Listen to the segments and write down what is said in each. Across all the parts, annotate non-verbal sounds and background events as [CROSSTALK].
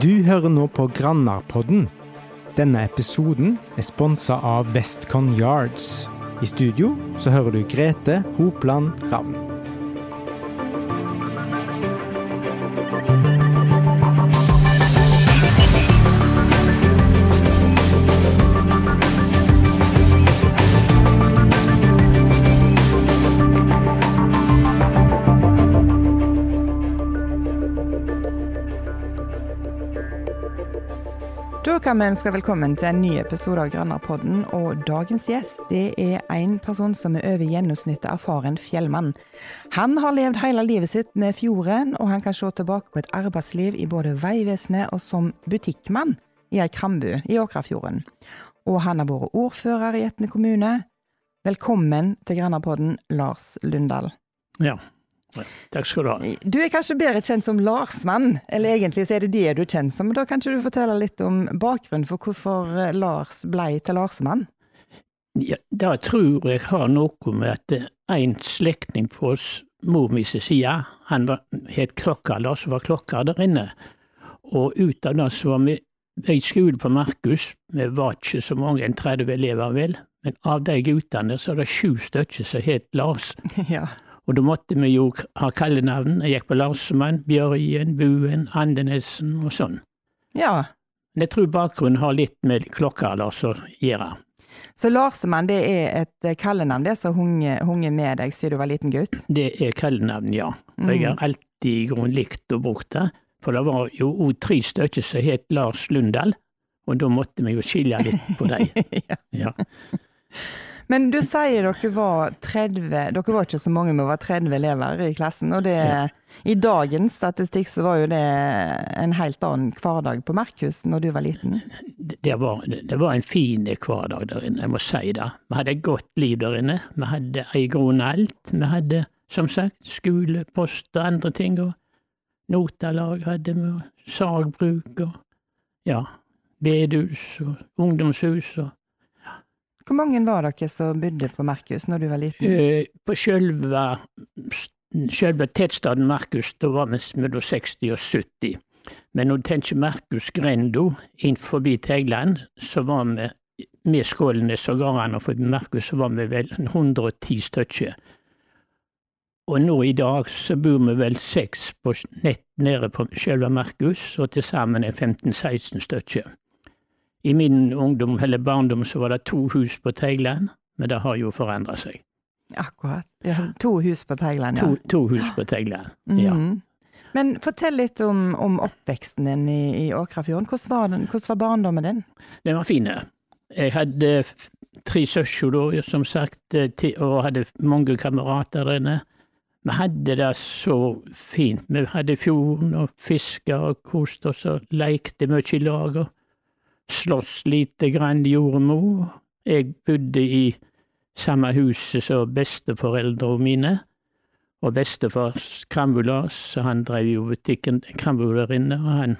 Du hører nå på Grannarpodden. Denne episoden er sponsa av Westcon Yards. I studio så hører du Grete Hopland Ravn. Da vi ønske velkommen til en ny episode av Grønnerpodden. Og dagens gjest det er en person som er over gjennomsnittet erfaren fjellmann. Han har levd hele livet sitt med fjorden, og han kan se tilbake på et arbeidsliv i både Vegvesenet og som butikkmann i ei krambu i Åkrafjorden. Og han har vært ordfører i Etne kommune. Velkommen til Grønnerpodden, Lars Lundahl. Ja, takk skal du ha. Du er kanskje bedre kjent som Larsmann, eller egentlig så er det det du er kjent som. men Da kan ikke du fortelle litt om bakgrunnen for hvorfor eh, Lars blei til Larsmann? Ja, det tror jeg har noe med at en slektning på oss mor mi sin side, han var, het Klokker, Lars var klokker der inne. Og ut av det så var vi i skole på Markus, vi var ikke så mange, en 30 elever vel, men av de guttene så er det sju stykker som het Lars. [LAUGHS] ja. Og da måtte vi jo ha kallenavn. Jeg gikk på Larsemann, Bjørgen, Buen, Andenesen og sånn. ja. Men jeg tror bakgrunnen har litt med klokka Lars å gjøre. Så Larsemann det er et eh, kallenavn det som hunget med deg siden du var liten gutt? Det er kallenavn, ja. Og jeg har alltid i grunnen likt å bruke det. For det var jo òg tre stykker som het Lars Lundahl, og da måtte vi jo skille litt på dem. [LAUGHS] ja. Ja. Men du sier dere var 30, dere var ikke så mange, men var 30 elever i klassen. Og det, i dagens statistikk så var jo det en helt annen hverdag på Merkhus når du var liten. Det var, det var en fin hverdag der inne, jeg må si det. Vi hadde et godt liv der inne. Vi hadde i grunnen alt. Vi hadde som sagt skole, post og andre ting. og Notalag hadde vi, sagbruk og ja, bedehus og ungdomshus. og Hvor mange var dere som bodde på Merkus når du var liten? Eh, På sjølve, sjølve tettstaden Merkus da var vi mellom 60 og 70. Men når du tenker Merkus inn forbi Tegland, så var vi med Skålenes og gårdene og forbi Merkus, så var vi vel 110 stykker. Og nå i dag så bor vi vel seks på nett nede på sjølve Merkus, og til sammen er 15-16 stykker. I min ungdom, eller barndom, så var det to hus på Tegland, men det har jo forandra seg. Akkurat. Ja, to hus på Tegland, ja. To, to hus på Tegland, ja. Mm. Men fortell litt om, om oppveksten din i, i Åkrafjorden. Hvordan var, den, hvordan var barndommen din? Den var fin. Jeg hadde tre søsken da, som sagt, eh, og hadde mange kamerater der inne. Vi hadde det så fint. Vi hadde fjorden og fiska og koste oss og lekte mye i lag og sloss lite grann, gjorde mor. Jeg bodde i samme huset som besteforeldrene mine. Og bestefar Krambulas, han drev jo butikken Krambu der inne, og han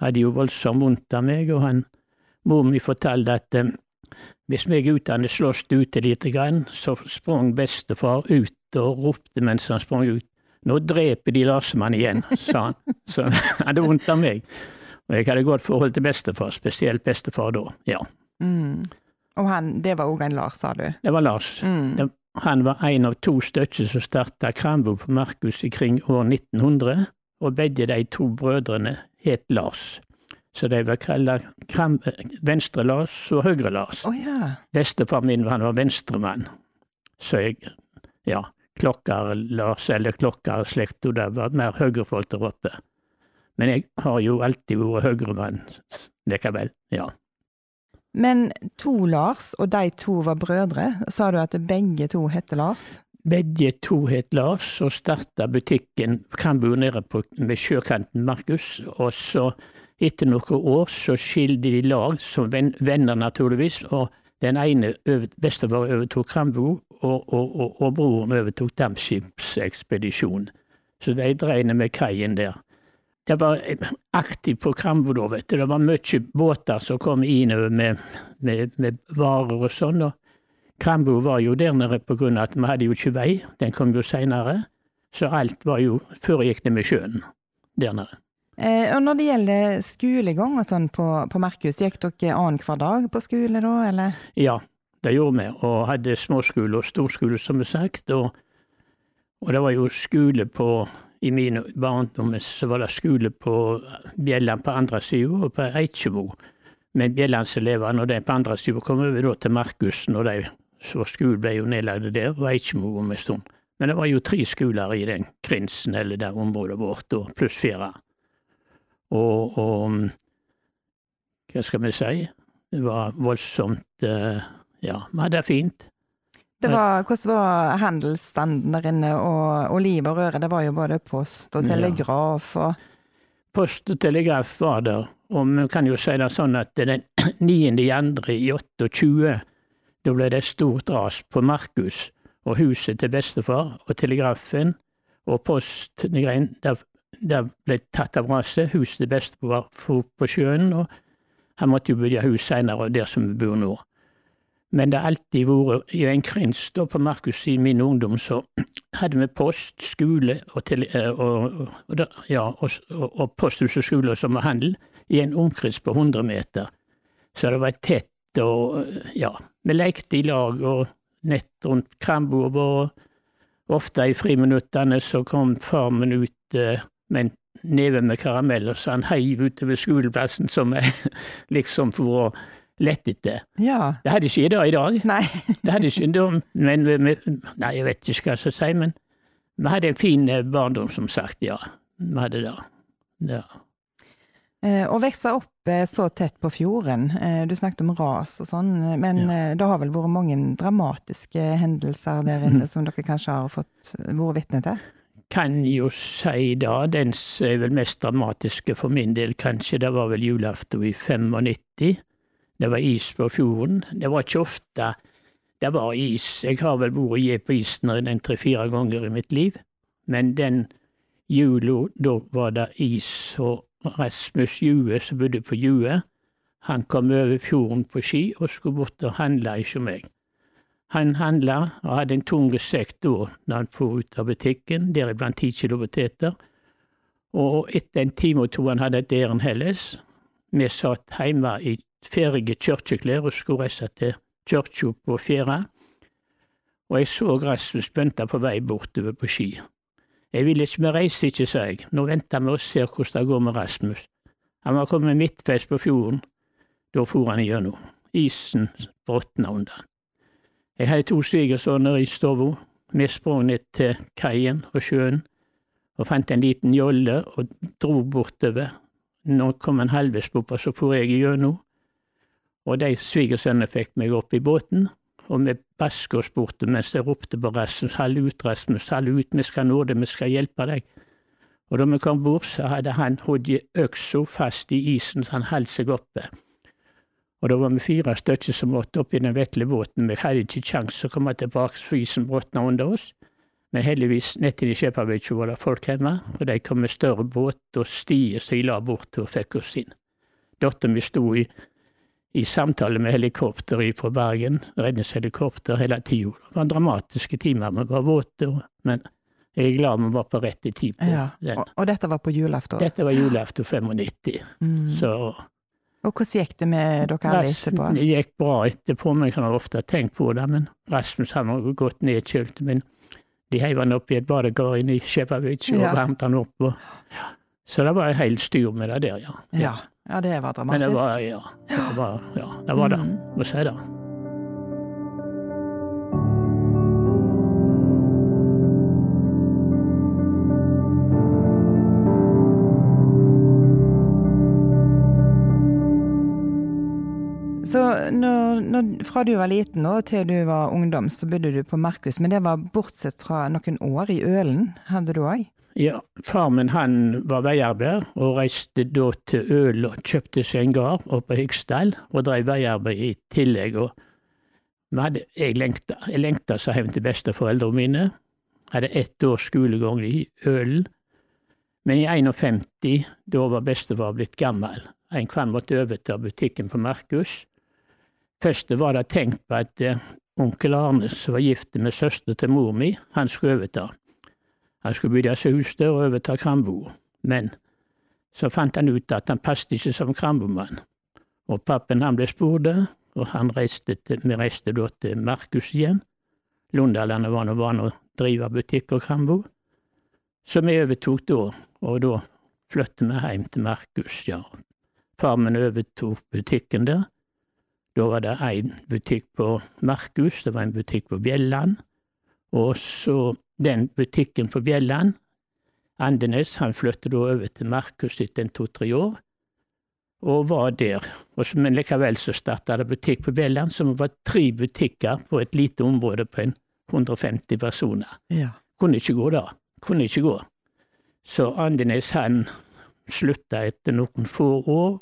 hadde jo voldsomt vondt av meg, og han, mor mi fortalte at eh, hvis vi guttene sloss ute lite grann, så sprang bestefar ut og ropte mens han sprang ut. Nå dreper de Larsemann igjen, sa han. Så han hadde vondt av meg. Og jeg hadde godt forhold til bestefar, spesielt bestefar da, ja. Mm. Og han, det var òg en Lars, sa du? Det var Lars. Mm. Han var en av to stykker som starta Krambo på Markus kring år 1900, og begge de to brødrene het Lars. Så de var kalla Venstre-Lars og Høyre-Lars. Oh, ja. Bestefar min han var venstremann, så jeg, ja, Klokker-Lars eller Klokker-slekta, det var mer høyrefolk der oppe. Men jeg har jo alltid vært høyremann likevel, ja. Men to Lars, og de to var brødre. Sa du at begge to heter Lars? Begge to het Lars og starta butikken Krambu nede på, ved sjøkanten Markus. Og så, etter noen år, så skilte de lag, som ven, venner naturligvis. Og den ene bestefar overtok Krambu, og, og, og, og broren overtok Dampskipsekspedisjonen. Så de drev med kaien der. Det var aktivt på Krambu da, vet du. Det var mye båter som kom innover med, med, med varer og sånn. og Krambo var jo der nede på grunn av at vi hadde jo ikke vei, den kom jo seinere. Så alt var jo Før gikk det med sjøen. der nede. Eh, og når det gjelder skolegang og sånn på, på Merkhus, gikk dere annenhver dag på skole da, eller? Ja, det gjorde vi, og hadde småskole og storskole, som er sagt. Og, og det var jo skole på I min barndom så var det skole på Bjelland på andre sida og på Eikjemo. Men Bjellandselevene og de på andre sida kom over til Markussen, og de så skolen ble jo nedlagt der, og Eikjemo om en stund. Men det var jo tre skoler i den krinsen, eller det området vårt, og pluss fire. Og, og hva skal vi si, det var voldsomt eh, Ja, vi hadde det fint. Det var, hvordan var handelsstanden der inne, og, og liv og røre? Det var jo både post og telegraf og Post og telegraf var der, og vi kan jo si det sånn at den [CLEARS THROAT] 9. andre i 28, da ble det et stort ras på Markus og huset til bestefar og telegrafen og postgreien. Der, der ble tatt av raset. Huset til bestefar for på sjøen, og han måtte jo bygge hus seinere, der som vi bor nå. Men det har alltid vært i en krins da på Markus i min ungdom, så hadde vi post, skole og, til, og, og, ja, og posthus og skole som var handel i en omkrets på 100 meter. Så det var tett og ja, vi lekte i lag og nett rundt krambordet vår. Ofte i friminuttene så kom far min ut eh, med en neve med karameller så han heiv utover skoleplassen som er [LAUGHS] liksom for å lette etter. Ja. Det hadde ikke det i dag. Nei. det hadde ikke da, men Nei, jeg vet ikke hva jeg skal si, men vi hadde en fin eh, barndom, som sagt, ja. Vi hadde det. Ja. Eh, å vokse opp eh, så tett på fjorden, eh, du snakket om ras og sånn, men ja. det har vel vært mange dramatiske hendelser der inne [LAUGHS] som dere kanskje har fått vært vitne til? Kan jo si det. Den som er vel mest dramatiske for min del, kanskje, det var vel julaften i 95. Det var is på fjorden. Det var ikke ofte det var is. Jeg har vel vært på isen en tre-fire ganger i mitt liv, men den jula, da var det is. og Rasmus Jue som bodde på Jue, han kom over fjorden på ski og skulle bort og handle hos meg. Han handla og hadde en tung sekk da når han for ut av butikken, deriblant ti kilo poteter, og etter en time og to han hadde et ærend helles. Vi satt hjemme i ferdige kirkeklær og skulle reise til kirka på Fjæra, og jeg så Rasmus Bønta på vei bortover på ski. Jeg vil ikke, vi reiser ikke, sa jeg, nå venter vi og ser hvordan det går med Rasmus. Han var kommet midtveis på fjorden, da for han igjennom. Isen bråtna under. Jeg hadde to svigersønner i stua. Vi sprang ned til kaien og sjøen og fant en liten jolle og dro bortover. Nå kom han halvveis bort, så for jeg igjennom. Og de svigersønnene fikk meg opp i båten, og vi baska oss borte mens jeg ropte på Rasmus, hold ut, Rasmus, hold ut, vi skal nå det, vi skal hjelpe deg. Og da vi kom bort, så hadde han hodet øksa fast i isen så han holdt seg oppe. Og da var vi fire stykker som måtte opp i den vetle båten, vi hadde ikke kjangs å komme tilbake, for isen bråtna under oss. Men heldigvis, nett i Skjepavíkja var det folk hjemme, og de kom med større båt og stier som de la bort og fikk oss inn. Dattera mi sto i i samtale med helikopter fra Bergen, redningshelikopter hele tida. Det var dramatiske timer. Vi var våte, men jeg er glad vi var på rett tid på ja. Og, og, dette var på julaften? Dette var julaften 95. Mm. Så og hvordan gikk det med dere alle etterpå? Det gikk bra etterpå, men jeg har ofte tenkt på det. Men Rasmus han har gått nedkjølt. Men de heiv han opp i et badekar inne i Skjepavík og ja. varmte han opp. Og, [GASPS] ja. Så det var helt styr med det der, ja. ja. Ja, det var dramatisk. Men det var, ja. Det var, ja, det, var det. Mm. Må si det. Så når, når, fra du var liten og til du var ungdom, så bodde du på Markus, men det var bortsett fra noen år i Ølen, hadde du òg? Ja, far min han var veiarbeider, og reiste da til Øl og kjøpte seg en gard oppe i Hyksdal, og drev veiarbeid i tillegg. og Jeg lengta, jeg lengta så hjem til besteforeldrene mine. Hadde ett års skolegang i Ølen. Men i 51, da var bestefar blitt gammel. En kvann måtte overta butikken på Markus. Først var det tenkt på at eh, onkel Arne, som var gift med søster til mor mi, han skulle overta. Han skulle bygge seg hus der og overta Krambo, men Så fant han ut at han passet ikke som krambomann. Og pappen han ble spurt, og han reiste til, vi reiste da til Markus igjen. Lundalandet var nå vant å drive butikk og krambo. Så vi overtok da, og da flyttet vi hjem til Markus, ja. Far min overtok butikken der. Da var det én butikk på Markus, det var en butikk på Bjelland. Og så den butikken på Bjelland, Andenes, han flyttet da over til Markus etter en to-tre år, og var der. Og så, men likevel så starta det butikk på Bjelland, som var tre butikker på et lite område på en 150 personer. Ja. Kunne ikke gå da. Kunne ikke gå. Så Andenes han slutta etter noen få år,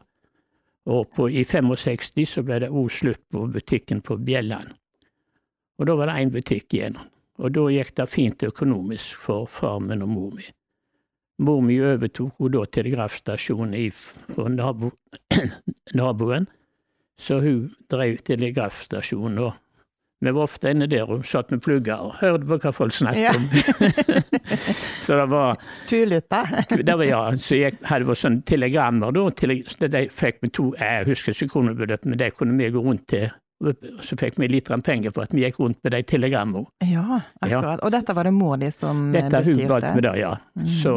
og på, i 65 så ble det òg slutt på butikken på Bjelland. Og da var det én butikk igjen. Og da gikk det fint økonomisk for far min og mor mi. Mor mi overtok hun da telegrafstasjonen i- nabo, [CLEARS THROAT] naboen, så hun drev telegrafstasjonen. da. vi var ofte inne der og satt med plugger og hørte på hva folk snakket Ja. om. [LAUGHS] så det var Tullete. ja, så jeg hadde vært sånne telegrammer, da. Tele, de fikk vi to, jeg husker ikke kronebeløp, men de kunne vi gå rundt til. Så fikk vi litt penger for at vi gikk rundt med de telegrammene. Ja, akkurat. Og dette var det mor di som bestyrte? Dette hun valgte med det, ja. Mm. Så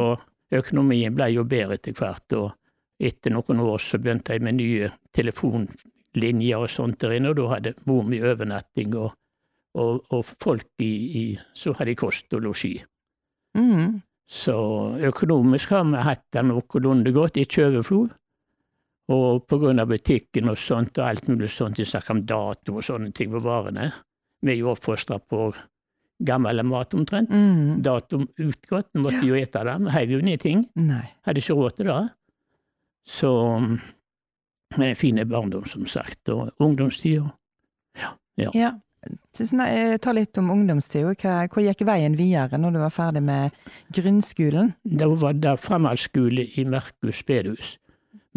økonomien ble jo bedre etter hvert. Og etter noen år så begynte jeg med nye telefonlinjer og sånt der inne, og da hadde mor mi overnatting, og, og, og folk i, i Så hadde jeg kost og losji. Mm. Så økonomisk har vi hatt det noenlunde godt, ikke overflod. Og av butikken og sånt, og alt mulig sånt, de snakker om dato og sånne ting på varene. Vi er jo oppfostra på gammel mat omtrent. Mm. Dato utgått, vi måtte jo ete det. Vi heiv jo ned ting. Nei. Hadde ikke råd til det. Så Men en fin barndom, som sagt, og ungdomstida. Ja. ja. eh, Ta litt om ungdomstida. Hva- Hvor gikk veien videre når du var ferdig med grunnskolen? Da var det framhaldsskole i Merkhus bedehus.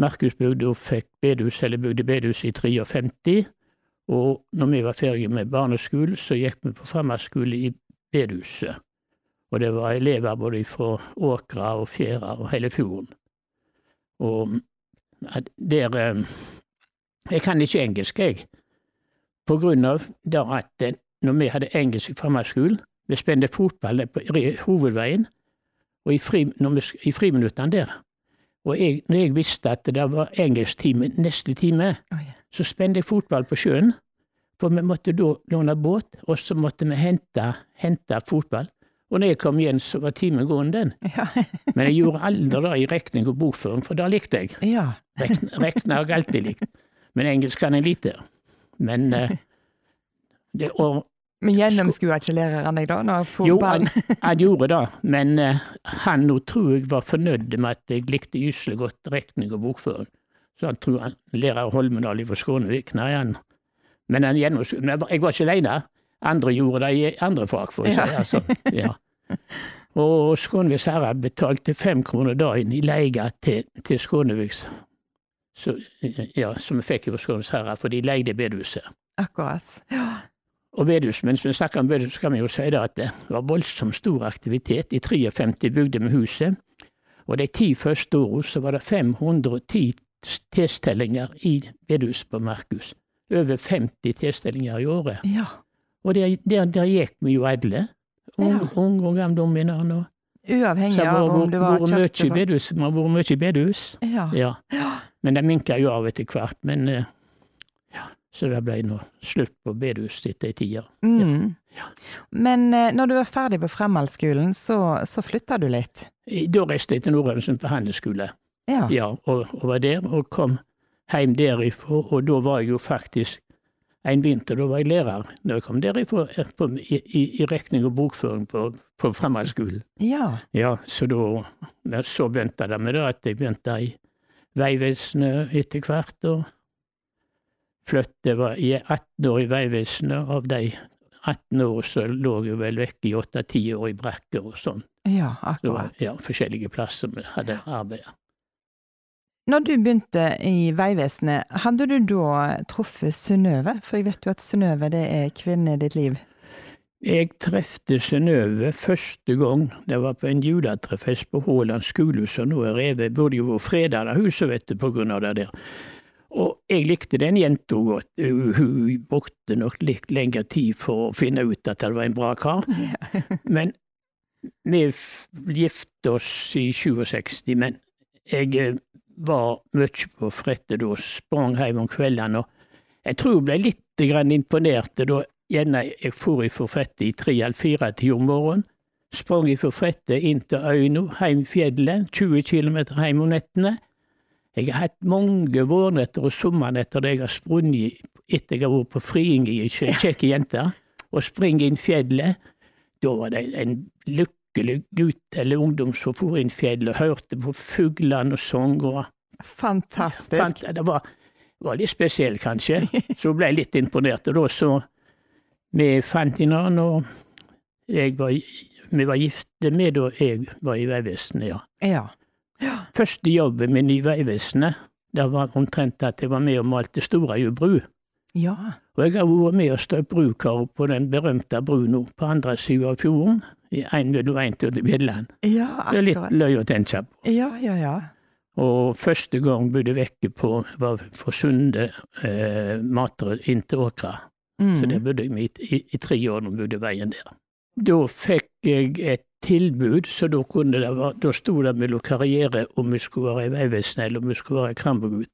Markus bygde og fikk bedehus, eller bygde bedehus i 53. Og når vi var ferdige med barneskolen, så gikk vi på framhaldsskole i bedehuset. Og det var elever både fra Åkra og Fjæra og hele fjorden. Og der eh, Jeg kan ikke engelsk, jeg. På grunn av det at eh, når vi hadde engelsk i framhaldsskolen, vi spente fotball på hovedveien, og i, fri, vi, i friminuttene der. Og jeg, når jeg visste at det var engelsktime neste time, Oi. så spente jeg fotball på sjøen. For vi måtte da låne båt, og så måtte vi hente, hente fotball. Og når jeg kom igjen, så var timen gående, den. [LAUGHS] Ja. Men jeg gjorde aldri det i regning og bokføring, for det likte jeg. ja. Rekne har jeg alltid likt. Men engelsk kan jeg lite. Men eh, [LAUGHS] det, og, Men gjennomskua ikke læreren deg da? Når Jo, Han gjorde det, men uh, han nå tror jeg var fornøyd med at jeg likte gyselig godt regning og bokføring. Så han tror han lærer Holmedal fra Skånevik. Nei, han Men han gjennomskua Men jeg var- ikke alene. Andre gjorde det i andre fag, for å si Ja. det. Altså. Ja. Og Skåneviks herre betalte fem kroner dagen i leie til, til Skåneviks. Så, ja, som vi fikk fra Skåneviks herre, for de leide bedehuset. Akkurat. Ja. Og Vedhus, mens vi snakker om Vedhus, kan vi jo si at det var voldsomt stor aktivitet. I 53 bygde med huset, og de ti første årene så var det 510 tilstelninger i Vedhus på Markus. Over 50 tilstelninger i året. ja. Og der, der, der gikk vi jo alle. Unge, Ja. ung og gamle. Og, Uavhengig av om du var kjøpt Vi har vært mye i bedehus. Ja. Ja. Ja. Men det minka jo av etter hvert. Men eh, så det ble nå slutt på bedehus etter ei tida. Mm. Ja. Men eh, når du var ferdig på fremhaldsskolen, så, så flytta du litt? Da reiste jeg til Nordhaugesund på handelsskole, Ja. ja, og, og var der, og kom hjem derifra, og da var jeg jo faktisk en vinter, da var jeg lærer når jeg kom derifra eh, på, i, i, i regning og bokføring på, på fremhaldsskolen. Ja. Ja, så da så begynte det med det at jeg begynte i Vegvesenet etter hvert, og flyttet var i 18 år i Vegvesenet. Av de 18 år så lå jeg vel vekk i 8-10 år i brakker og sånn. Ja, akkurat. Så, ja, forskjellige plasser vi hadde arbeidet. Når du begynte i Vegvesenet, hadde du da truffet Synnøve? For jeg vet jo at Synnøve det er kvinnen i ditt liv. Jeg trefte Synnøve første gang. Det var på en juletrefest på Håland skolehus, som nå er revet. Burde jo vært freda, det huset, vet du, på grunn av det der. Og jeg likte den jenta godt. Hun hun brukte nok litt lengre tid for å finne ut at det var en bra kar. [LAUGHS] Men vi gifte oss i 67, men jeg eh, var mye på frettet da, sprang hjem om kveldene, og jeg tror jeg ble litt imponert da gjerne jeg for i frettet i tre eller fire tider om morgenen. Sprang i frettet inn til øyna, heim fjellet, 20 km hjem om nettene. Jeg har hatt mange vårnetter og sommernetter der jeg har sprunget etter jeg har vært på friing i kje- kjekke jenter, og springer inn fjellet. Da var det en lykkelig gutt eller ungdom som for inn fjellet og hørte på fuglene og sang. Fantastisk. fant, Det var, var litt spesielt, kanskje. [LAUGHS] Så ble jeg litt imponert. Og da så Vi fant hverandre, og jeg var, vi var gifte med da jeg var i Vegvesenet, ja. Ja. Første jobben min i Vegvesenet, det var omtrent at jeg var med og malte Storajubru. bru. Ja. Og jeg har vært med og støpt brukar på den berømte brua på andre sida av fjorden, i en mellom en til Bjelland. Ja, Det er litt løy løye å tenke på. Ja, ja, ja. Og første gang bodde vekke på var fra Sunde, eh, Matrød inn til Åkra. Så der Mm. bodde jeg i, i, i tre år da bodde veien der. Da fikk jeg et tilbud, så da, kunne det være, da sto det mellom karriere om vi skulle være i Vegvesenet eller om vi skulle være i Krambergut.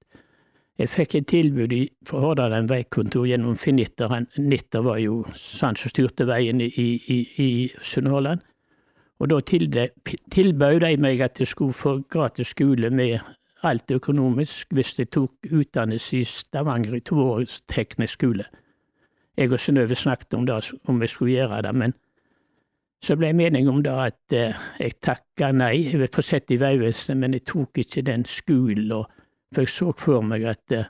Jeg fikk et tilbud i, fra Hordaland veikontor gjennom Finitter. Han, Nitter var jo han som styrte veien i, i, i Sunnhordland. Og da tilbød de meg at jeg skulle få gratis skole med alt økonomisk hvis jeg tok utdannelse i Stavanger i toårsteknisk skole. Jeg og Synnøve snakket om det, om jeg skulle gjøre det, men så ble jeg mening om det at eh, jeg takka nei. Jeg vil få sett i Vegvesenet, men jeg tok ikke den skolen. For jeg så for meg at eh,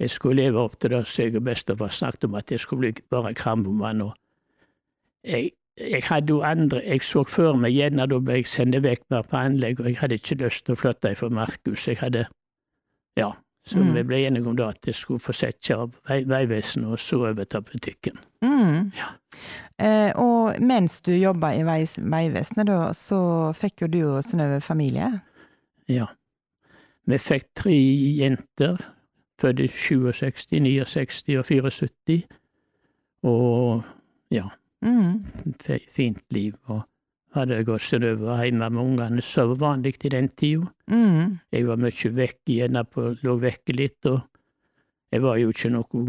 jeg skulle leve opp til det som jeg og snakket om, at jeg skulle bli bare krambomann. jeg, jeg hadde jo andre Jeg så for meg gjerne da ble jeg sendt vekk mer på anlegg, og jeg hadde ikke lyst til å flytte fra Markus. Jeg hadde Ja. Så Mm. vi ble enige om da at jeg skulle få sette av Vegvesenet og så overta butikken. Mm. Ja. Eh, og mens du jobba i Vegvesenet, da, så fikk jo du og Synnøve familie. Ja. Vi fikk tre jenter, født i 67, 69 og 74. Og ja, Mm. fint liv. Og hadde det gått Synnøve hjemme med ungene, så var vanlig i den tida. Mm. Jeg var mye vekk igjen, på, lå vekke litt, og jeg var jo ikke noen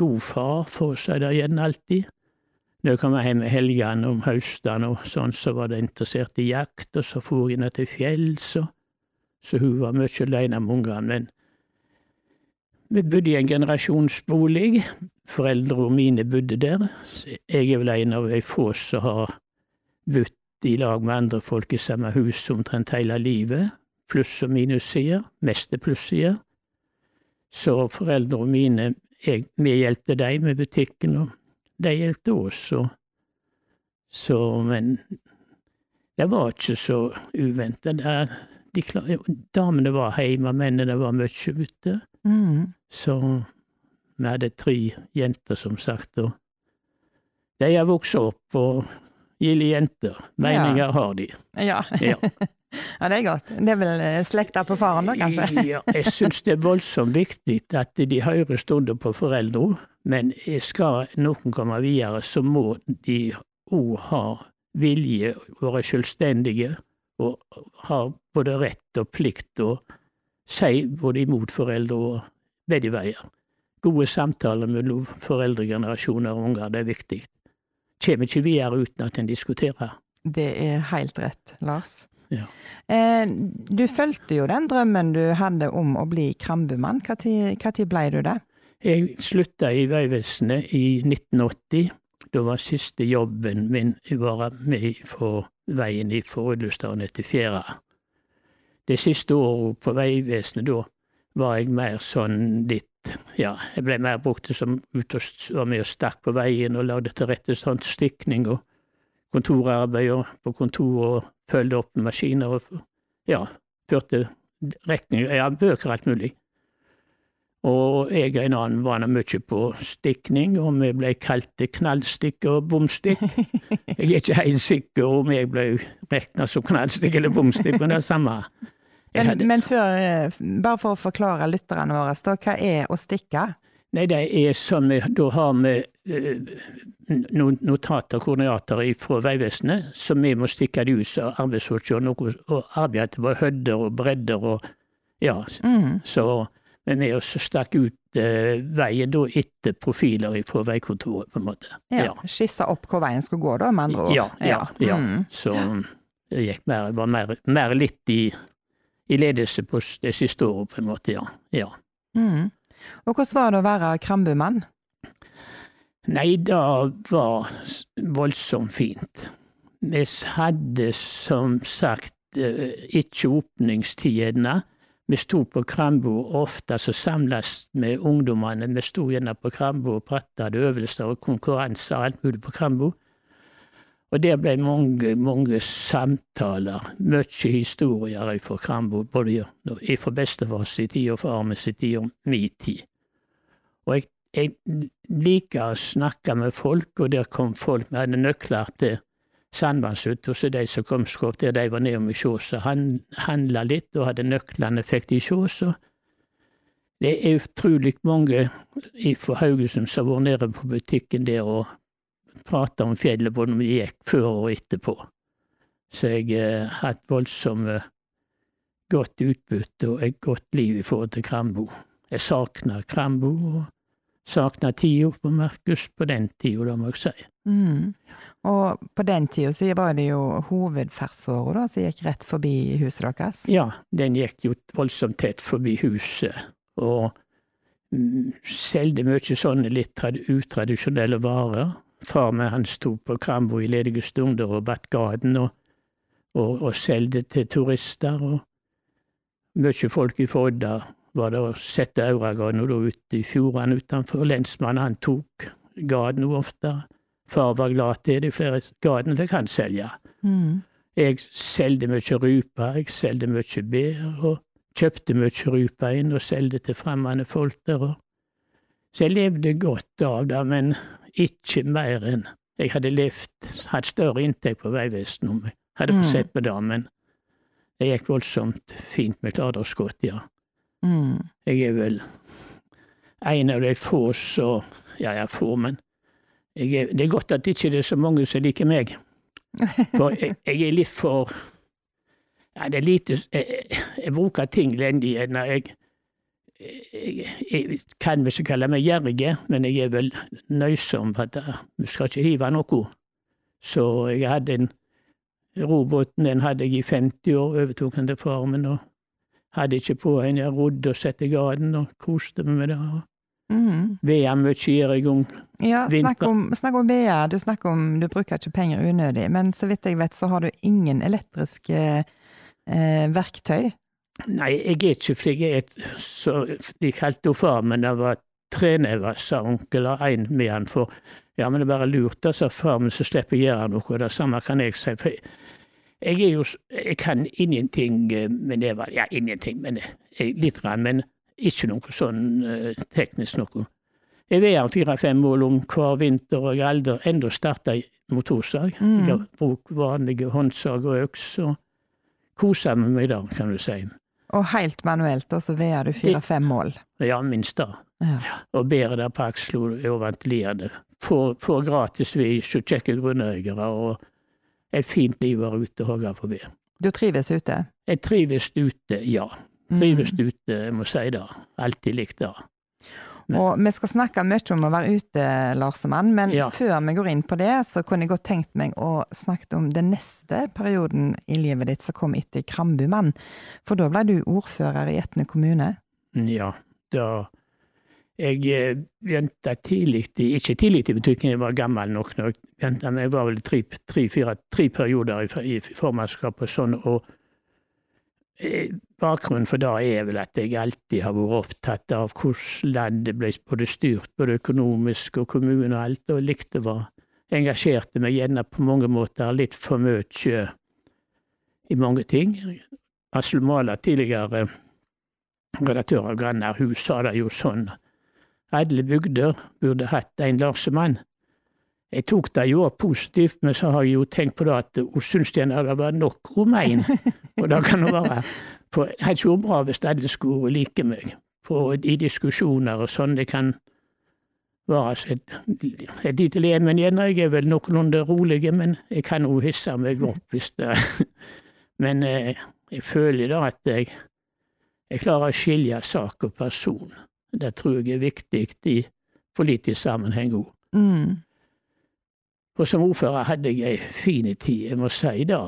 god far, for å si det igjen, alltid. Når jeg kom hjem i helgene om høstene og sånn, så var det interessert i jakt, og så for jeg ned til fjells, og så hun var mye alene med ungene. Men vi bodde i en generasjonsbolig, foreldrene mine bodde der. Så Jeg er vel en av de få som har bodd i lag med andre folk i samme hus omtrent hele livet pluss- og minussider, meste er plussider. Så foreldrene mine, jeg, vi hjelpte dem med butikken, og de hjelpte oss. Og, så, men det var ikke så uventa. De, damene var hjemme, mennene var mye ute. Mm. Så vi hadde tre jenter, som sagt, og de har vokst opp og gilde jenter. Meninger har de. Ja. Ja. [LAUGHS] ja, det er godt. Det er vel eh, slekta på faren da, kanskje? Ja, jeg syns det er voldsomt viktig at de hører stunder på foreldre, men skal noen komme videre, så må de òg ha vilje, være selvstendige og ha både rett og plikt å si både imot foreldre og begge veier. Gode samtaler mellom foreldregenerasjoner og unger, det er viktig. Kommer ikke videre uten at en diskuterer. Det er helt rett, Lars. Ja. Eh, du fulgte jo den drømmen du hadde om å bli krambumann. Når ble du det? Jeg slutta i Vegvesenet i 1980. Da var siste jobben min å være med på veien fra Ullestad til Fjæra. Det siste året på Vegvesenet, da var jeg mer sånn litt Ja, jeg ble mer brukt som ute og var med og stakk på veien og lagde til rette sånn stikning og kontorarbeid og på kontor og følgde opp med maskiner og ja, førte regninger, ja, bøker alt mulig. Og jeg og en annen var mye på stikning, og vi ble kalt knallstikk og bomstikk. Jeg er ikke helt sikker om jeg ble regna som knallstikk eller bomstikk, men det er samme. Men, hadde- men før, eh, bare for å forklare lytterne våre, da, hva er å stikke? Nei, det er sånn vi Da har vi eh, notater og koordinater fra Vegvesenet, så vi må stikke det ut av arbeidsforskjell og arbeide på både høyder og bredder og Ja. Mm. Så men vi også stakk ut eh, veien da etter profiler fra veikontoret, på en måte. Ja. Skissa opp hvor veien skulle gå, da, med andre ord. Ja, ja, ja. Mm. Så det gikk mer, var mer, mer litt i, i ledelse på det siste året, på en måte, ja. ja. Mm. Og hvordan var det å være Krambumann? Nei, det var voldsomt fint. Vi hadde som sagt eh, ikke åpningstidene. Vi sto på Krambo, ofte så samles vi ungdommene. Vi sto gjerne på Krambo og pratet, hadde øvelser og konkurranser og alt mulig på Krambo. Og der ble mange, mange samtaler, mye historier fra Krambo, både fra bestefar sin tid og far min sin tid og min tid. Og jeg, jeg liker å snakke med folk, og der kom folk med hadde nøkler til sandvannshytta, så de som kom skåp der, de var nedom i sjåsa, han handla litt og hadde nøklene, fikk de i sjåsa. Det er utrolig mange fra Haugesund som har vært nede på butikken der og prata om fjellet, både når vi gikk før og etterpå. Så jeg har et hatt voldsomt eh, godt utbytte og et godt liv i forhold til Krambo. Jeg savner Krambo, og savner tida på Markus på den tida, da må jeg si. Mm. Og på den tida så var det jo hovedferdsåra da, som gikk rett forbi huset deres. Ja, den gikk jo voldsomt tett forbi huset, og mm, selgte mye sånne litt utradisjonelle varer. Far min han sto på Krambo i ledige stunder og batt gaten og, og, og solgte til turister. og Mye folk i Fodda var det å sette Auragarden da ute i fjordene utenfor. Lensmannen han tok gaten ofte. Far var glad til det, flere gaten fikk han selge. Mm. Jeg solgte mye rype, jeg solgte mye bær, og kjøpte mye rype inn og solgte til fremmede folk der. Og. Så jeg levde godt av det, men ikke mer enn jeg hadde levd, hatt større inntekt på Vegvesenet om jeg hadde fått Mm. på det, men det gikk voldsomt fint med Klardagsgodt, ja. Mm. Jeg er vel en av de få som Ja, jeg er få, men jeg er, det er godt at ikke det er så mange som liker meg. For jeg, [LAUGHS] jeg er litt for Ja, det er lite Jeg, jeg bruker ting lendig. når Jeg, jeg, jeg kan visst kalle meg gjerrig, men jeg er vel nøysom for at vi skal ikke hive noe. Så jeg hadde en Robåten den hadde jeg i 50 år, overtok den til farmen, og hadde ikke på en, jeg rodde og i garden og koste meg med det. Mm. Vea mye gjør jeg om. Ja, snakk om, snakk om BA. Du snakker om du bruker ikke penger unødig, men så vidt jeg vet så har du ingen elektriske eh, verktøy. Nei, jeg er ikke slik jeg er så De kalte henne far, men det var trenever, sa onkel, og en med han for Ja, men det er bare lurt, da, sa far men så slipper jeg gjøre noe. og Det samme kan jeg si. For jeg, jeg er jo Jeg kan ingenting eh, med det, ja, ingenting, men jeg, litt, rann, men ikke noe sånn eh, teknisk noe. Jeg veier fire-fem mål om hver vinter, og jeg har aldri ennå starta motorsag. Mm. Jeg har brukt vanlige håndsag og øks, og kosa meg med det, kan du si. Og helt manuelt, og så veier du fire-fem mål. Ja, minst det. Ja. Og bærer det på akslo er ventilerende. Får får gratis ved så kjekke grunneiere, og et fint liv her ute og hogge på ved. Du trives ute? Jeg trives ute, ja. Mm. Trives ute, jeg må si det. Alltid likt det. Og vi skal snakke mye om å være ute, Lars og Mann, men Ja. før vi går inn på det, så kunne jeg godt tenkt meg å snakke om den neste perioden i livet ditt som kom etter Krambumann. For da ble du ordfører i Etne kommune. Ja, da Jeg eh, begynte tidlig, ikke tidlig i butikken, jeg var gammel nok jeg jeg var vel tre, tre, fire, tre perioder i, i formannskap og sånn, og eh, bakgrunnen for det er vel at jeg alltid har vært opptatt av hvordan landet ble både styrt, både økonomisk og kommune og alt, og likte å engasjerte meg gjerne på mange måter litt for mye i mange ting. Aslum Mala tidligere redaktør av Grannar, Hus, sa det jo sånn. Alle bygder burde hatt en Larsemann. Jeg tok det jo positivt, men så har jeg jo tenkt på det at hun syns det det var nok romein. Og det kan jo være For helt så bra hvis alle skulle like meg på, i diskusjoner og sånn. Det kan være et, et lite lemen igjen. Jeg er vel noenlunde rolig, men jeg kan jo hisse meg opp hvis det [LAUGHS] Men eh, jeg føler da at jeg, jeg klarer å skilje sak og person. Det tror jeg er viktig i politisk sammenheng òg. Mm. Og som ordfører hadde jeg ei fin tid, jeg må si det.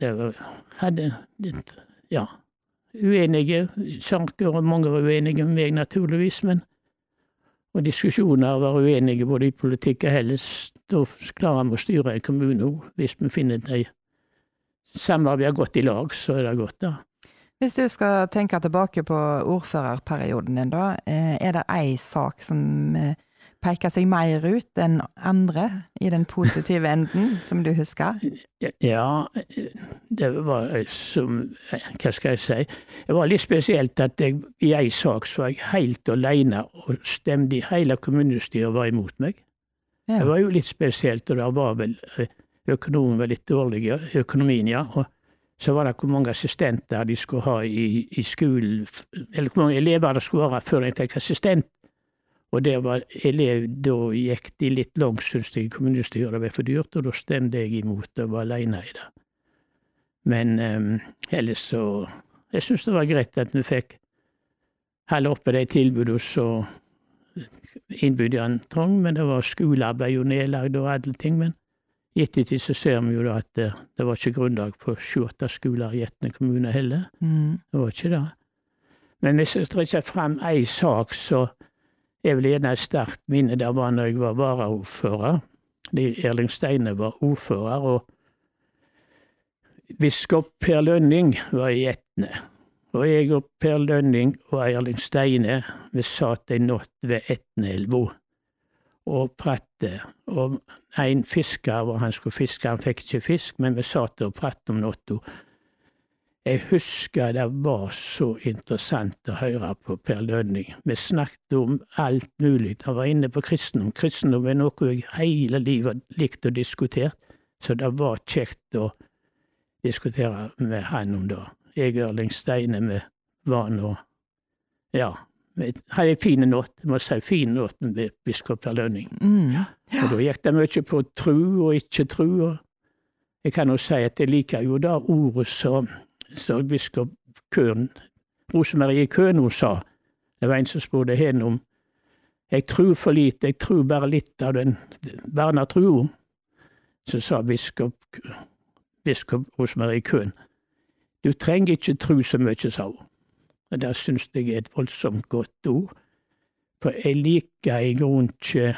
Det var, hadde ja, uenige saker, og mange var uenige med meg, naturligvis, men og diskusjoner var uenige både i politikk og helst. Da klarer vi å styre en kommune òg, hvis vi finner de samarbeider godt i lag, så er det godt, da. Hvis du skal tenke tilbake på ordførerperioden din, da. eh, Er det ei sak som peker seg mer ut enn andre i den positive enden, som du husker? Ja, det var som Hva skal jeg si? Det var litt spesielt at jeg i ei sak så var jeg helt alene og stemte i hele kommunestyret var imot meg. Det var jo litt spesielt, og det var vel eh, økonomien var litt dårlig, ja, økonomien, ja. Og så var det hvor mange assistenter de skulle ha i, i skolen, eller hvor mange elever det skulle være før de fikk assistent. Og det var elev, da gikk de litt langt, syntes jeg, kommunestyret, var for dyrt, og da stemte jeg imot og var alene i det. Men um, ellers så Jeg syns det var greit at vi fikk holde oppe de tilbudene som innbyggerne trang, men det var skoler ble jo nedlagt og alle ting. Men i ettertid så ser vi jo da at det, det var ikke grunnlag for sju-åtte skoler i Etne kommune heller. Mm. Det var ikke det. Men hvis jeg trekker fram ei sak, så er vil gjerne et sterkt minne. der var når jeg var varaordfører. Erling Steine var ordfører, og biskop Per Lønning var i Etne. Og jeg og Per Lønning og Erling Steine, vi satt ei natt ved Etneelva og pratte. Og en fisker, hvor han skulle fiske, han fikk ikke fisk, men vi satt og pratet om natta. Jeg husker det var så interessant å høre på Per Lønning. Vi snakket om alt mulig. Han var inne på kristendom. Kristendom er noe jeg hele livet har likt å diskutere, så det var kjekt å diskutere med han om det. Jeg Ørling Erling Steine, vi var nå Ja, vi hadde en fin natt. Jeg må si fin natt med biskop Per Lønning. Mm. Og da gikk det mye på tru og ikke tru. Og jeg kan jo si at jeg liker jo det ordet som, som biskop Køhn, Rosemarie Køhn, sa. Det var en som spurte henne om jeg tror for lite, jeg tror bare litt av den barnetrua. Så sa biskop, biskop Rosemarie Køhn, du trenger ikke tru så mye, sa hun. Det syns jeg er et voldsomt godt ord, for jeg liker i grunnen ikke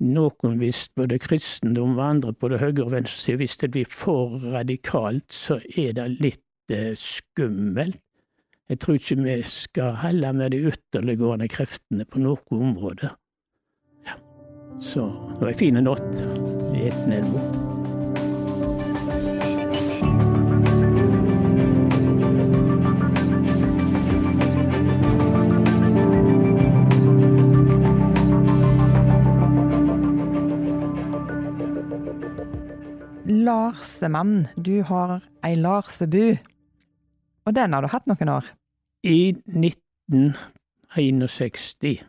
noen hvis både kristendom og andre på det høyre og venstre side, hvis det blir for radikalt, så er det litt eh, skummelt. Jeg tror ikke vi skal helle med de ytterliggående kreftene på noe område. Ja. Så det var ei fin natt i Etnelva. Larsemann, du har ei Larsebu. Og den har du hatt noen år? I 1961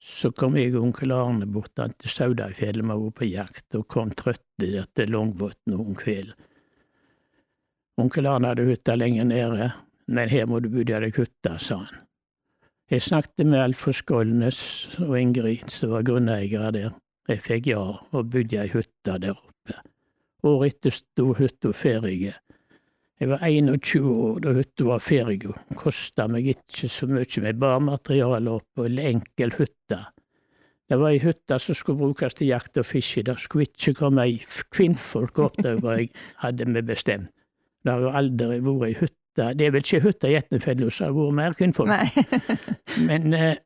så kom jeg og onkel Arne bort til Saudafjellet, vi var på jakt, og kom trøtte der til Långbotn om kvelden. Onkel Arne hadde hytta lenger nede, men her må du bygge deg hytte, sa han. Jeg snakket med Alfred Skålnes og Ingrid, som var grunneiere der. Jeg fikk ja, og bygde ei hytte der oppe. Året etter sto hytta ferdig. Jeg var 21 år da hytta var ferdig, og kosta meg ikke så mye med bare materiale opp og en enkel hytte. Det var ei hytte som skulle brukes til jakt og fiske, det skulle ikke komme ei kvinnfolk opp der hva jeg hadde meg bestemt. Det har jo aldri vært ei hytte, det er vel ikke hytte i Etnefjellet som har vært mer kvinnfolk. [LAUGHS] Men eh,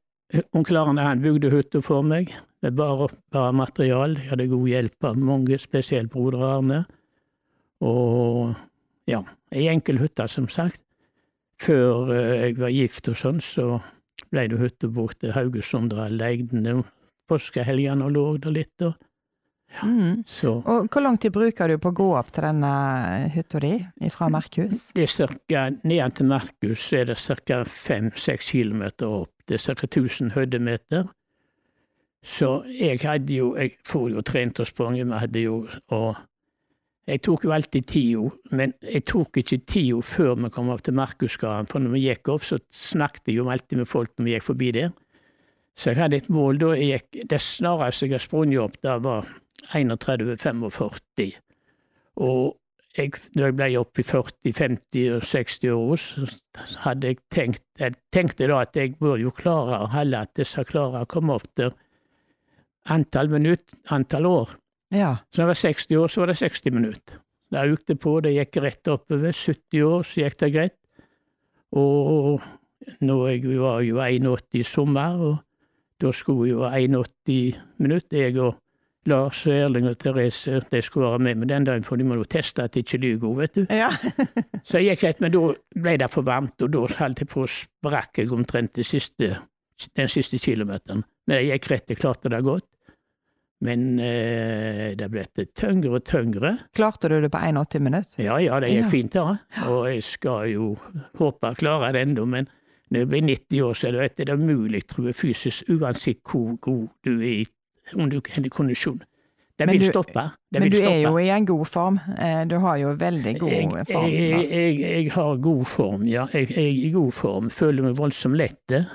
onkel Arne han bygde hytta for meg, med bare, bare material. Jeg hadde god hjelp av mange, spesielt broder Arne. Og ja, ei enkel hytte, som sagt. før eh, jeg var gift og sånn, så ble det hytte bort i Haugesund, og leide den påskehelgene og lå der litt. Og, Mm. så Og hvor lang tid bruker du på å gå opp til denne hytta di fra Merkhus? det er cirka, Ned til Merkhus er det ca. fem-seks kilometer opp. Det er ca. 1000 høydemeter. Så jeg hadde jo Jeg får jo trent og sprunget, vi hadde jo og Jeg tok jo alltid tida, men jeg tok ikke tida før vi kom opp til Merkusgarden, for når vi gikk opp, så snakket jeg jo alltid med folk når vi gikk forbi der. Så jeg hadde et mål da jeg gikk Det snareste jeg har sprunget opp, da var 31-45. Og jeg, når jeg ble opp i 40, 50 og 60 år, så hadde jeg tenkt Jeg tenkte da at jeg burde jo klare holde at disse klarer å komme opp til antall minutt, antall år. Ja. Så når jeg var 60 år, så var det 60 minutter. Det økte på, det gikk rett oppover. 70 år, så gikk det greit. Og nå jeg var jo 81 i sommer, og da skulle jo 81 minutter, jeg og Lars, Erling og Therese, de skulle være med med den dagen, for de må jo teste at de ikke lyver, vet du. ja. [LAUGHS] Så jeg gikk rett, men da ble det for varmt, og da holdt jeg på å sprakke omtrent det siste, den siste kilometeren. Men jeg gikk rett, jeg klarte det godt. Men eh, det ble tyngre og tyngre. Klarte du det på 81 minutter? Ja, ja, det gikk Ja. fint, da. Og jeg skal jo håpe jeg klarer det ennå, men når jeg blir 90 år, så er det, mulig, det tror jeg, fysisk, uansett hvor god du er i om du har kondisjon. Det vil du- stoppe. Det Men vil du stoppe. er jo i en god form. Eh, Du har jo veldig god jeg, form. jeg, jeg, jeg har god form, ja. Jeg, er i god form. Føler meg voldsomt lette.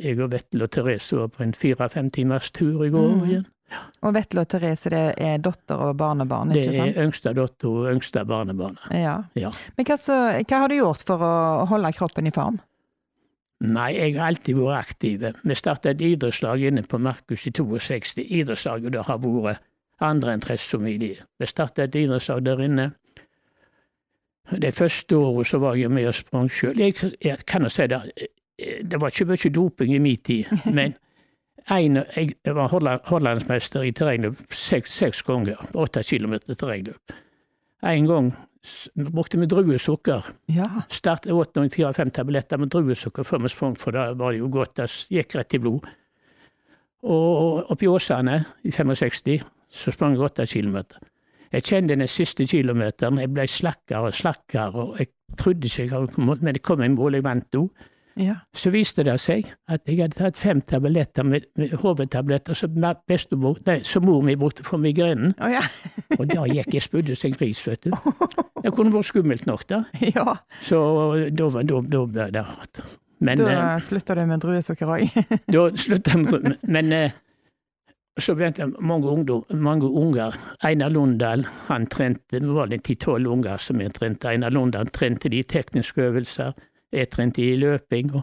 Jeg og Vettel og Therese var på en fire-fem timers tur i går Mm. igjen. Og Vetle og Therese, det er datter og barnebarn, ikke sant? Det er yngste datter og yngste barnebarn. Ja. Ja. Men hva, så, hva har du gjort for å holde kroppen i form? Nei, jeg har alltid vært aktiv. Vi startet et idrettslag inne på Markus i 62. Idrettslaget det har vært andre enn som i. Vi startet et idrettslag der inne. Det første året så var jeg med og sprang sjøl. Jeg, jeg kan jo si det, det var ikke mye doping i min tid, [LAUGHS] men en, jeg var hollandsmester i terrengløp seks, seks ganger. Åtte kilometer terrengløp. En gang brukte vi druesukker. Ja. Start åt noen fire-fem tabletter med druesukker før vi sprang, for da var det jo godt, det gikk rett i blod. Og oppi Åsane, i 65, så sprang jeg åtte kilometer. Jeg kjente den siste kilometeren, jeg ble slakkere og slakkere, og jeg trodde ikke jeg hadde kommet, men jeg kom i mål, jeg vant òg. Ja. Så viste det seg at jeg hadde tatt fem tabletter med, med hovedtabletter som som mor mi brukte for migrenen, Oh, ja. og da gikk jeg spudde som en gris, vet du. [LAUGHS] Det kunne vært skummelt nok, da. ja. Så da, var- da, da ble det hardt. Men Da eh, slutta du med druesukker òg. [LAUGHS] da slutta jeg med drømmen. Men eh, så begynte jeg mange, ungdom, mange unger. Einar Lundahl han trente, det var det ti-tolv unger som jeg trente. Einar Lundahl trente de tekniske øvelser. Jeg trente i løping. og